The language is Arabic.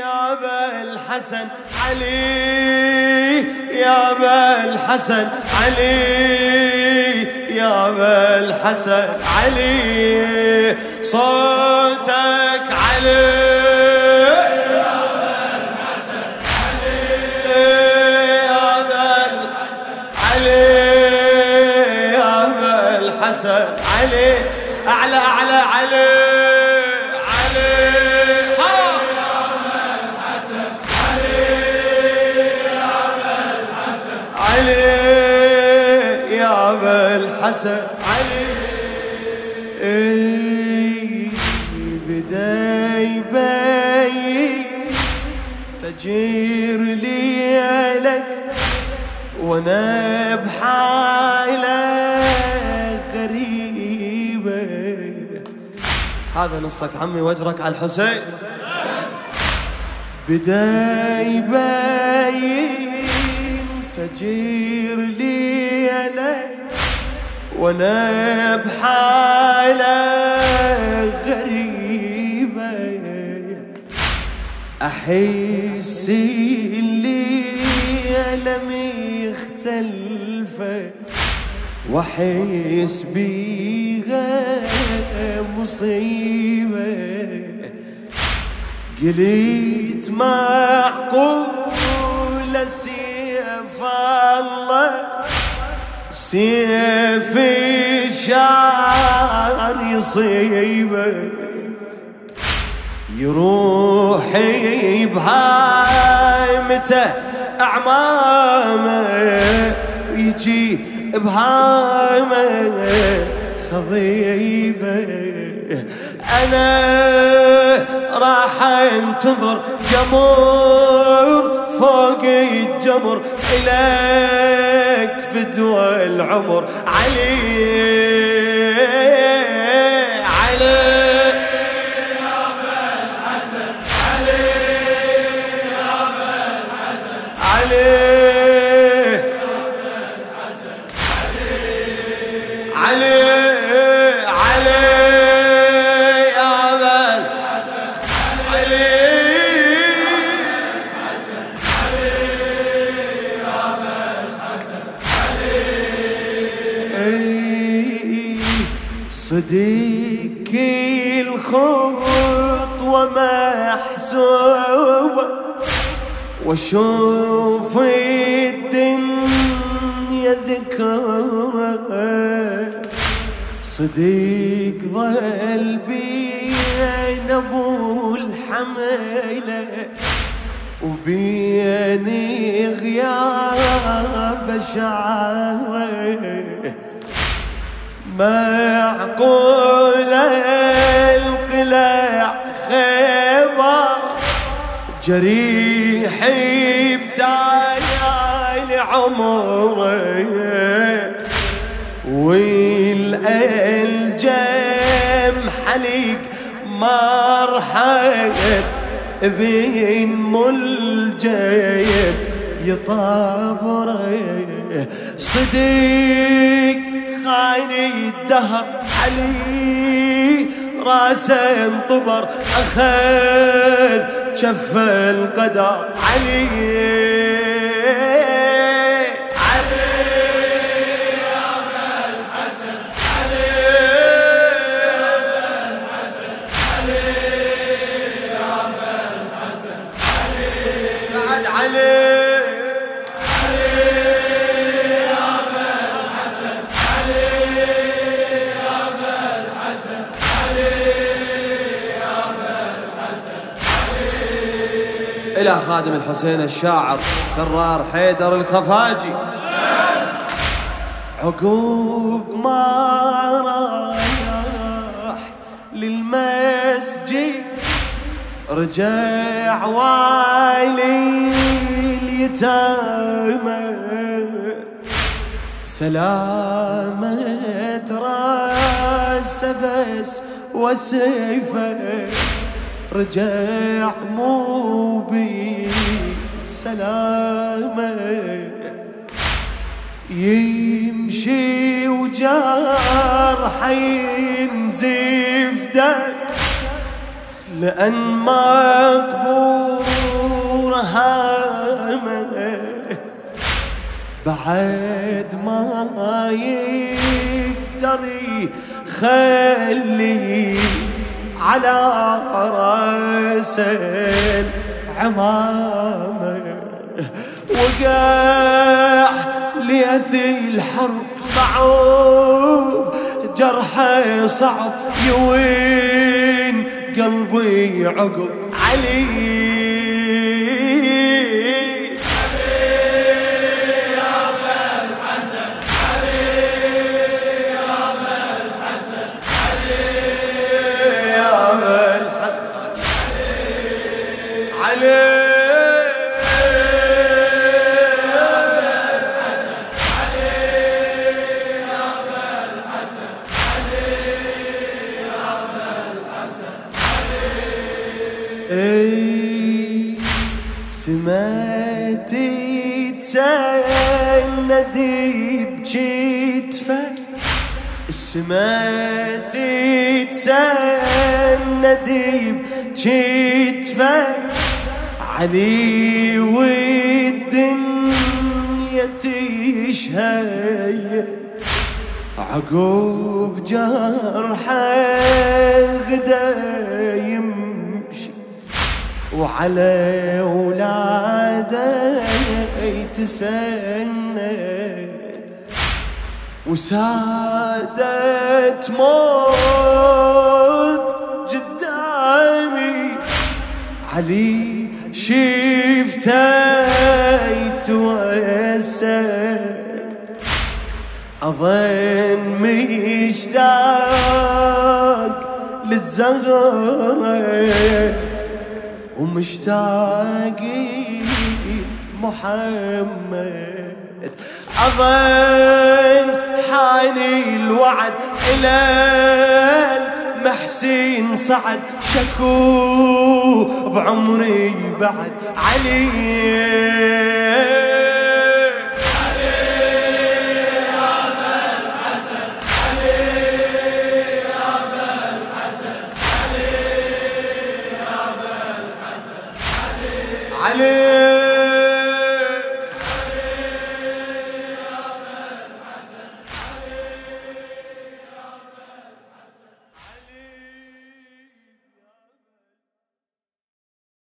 يا ابا الحسن علي يا ابا الحسن علي. يا ابا الحسن علي صوتك علي علي. أعلى أعلى علي. الحسن علي اي بدا يبين فجير لي لك وأنا بحالة غريبة. هذا نصك عمي واجرك على الحسين. بدا يبين فجير لي لك وأنا بحالة غريبة. أحس اللي لم يختلف وأحس بيها مصيبة. قلت معقول سيف الله؟ سيف الشعر يصيبه يروح بهايمته أعمامه ويجي بهايمه خضيبه. أنا راح أنتظر جمر فوق الجمر إليك فدوى العمر علي صديق الخطوة محسوبة واشوف الدنيا ذكرى صديق ظل بين أبو الحمله وبيني غياب شعره. معقول القلع خيبر. جريحي بتايا عمري. والألجم حليق مرحب بين ملجم يطابري. صديق الدهر علي راسه انطبر أخذ شف القدر. علي إلى خادم الحسين الشاعر كرار حيدر الخفاجي. عقوب ما راح للمسجد رجع والي اليتامى سلامة راس بس وسيفه رجع مو بالسلامة يمشي وجرح ينزف لأن مطبوع هامه. بعد ما يقدر يخلي على رأس العمامة. وقع ليثي الحرب صعوب جرحه صعب يوين قلبي عقب علي. سمعتي تسندي بجتفك سمعتي تسندي بجتفك علي والدنيا تشهد عقوب جرحه غدا يمشي. وعلى اولاده يتسند وسادت موت قدامي. علي شفته يتوسل أظن مشتاق للزغرة ومشتاق محمد أظن حاني الوعد إلى المحسن صعد شكو بعمري بعد علي Yeah.